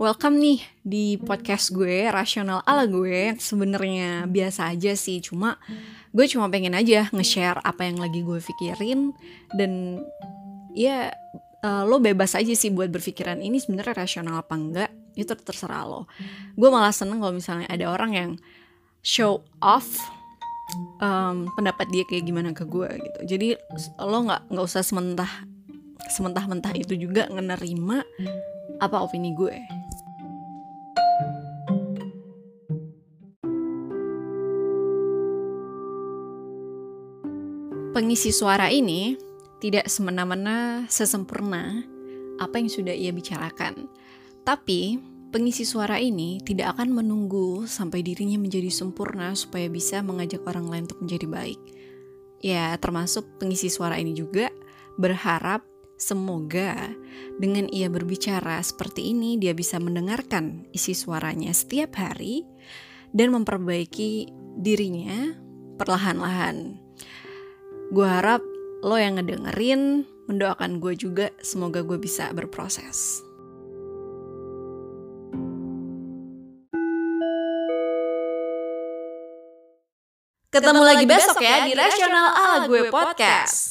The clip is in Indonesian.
welcome nih di podcast gue rasional ala gue. Yang sebenarnya biasa aja sih cuma gue cuma pengen aja nge-share apa yang lagi gue pikirin. Dan ya uh, lo bebas aja sih buat berpikiran ini sebenarnya rasional apa enggak? Itu terserah lo. Gue malah seneng kalau misalnya ada orang yang show off um, pendapat dia kayak gimana ke gue gitu. Jadi lo nggak nggak usah sementah sementah-mentah itu juga ngenerima apa opini gue Pengisi suara ini tidak semena-mena sesempurna apa yang sudah ia bicarakan. Tapi, pengisi suara ini tidak akan menunggu sampai dirinya menjadi sempurna supaya bisa mengajak orang lain untuk menjadi baik. Ya, termasuk pengisi suara ini juga berharap semoga dengan ia berbicara seperti ini dia bisa mendengarkan isi suaranya setiap hari dan memperbaiki dirinya perlahan-lahan Gue harap lo yang ngedengerin mendoakan gue juga semoga gue bisa berproses. Ketemu lagi besok ya di Rasional ala gue podcast.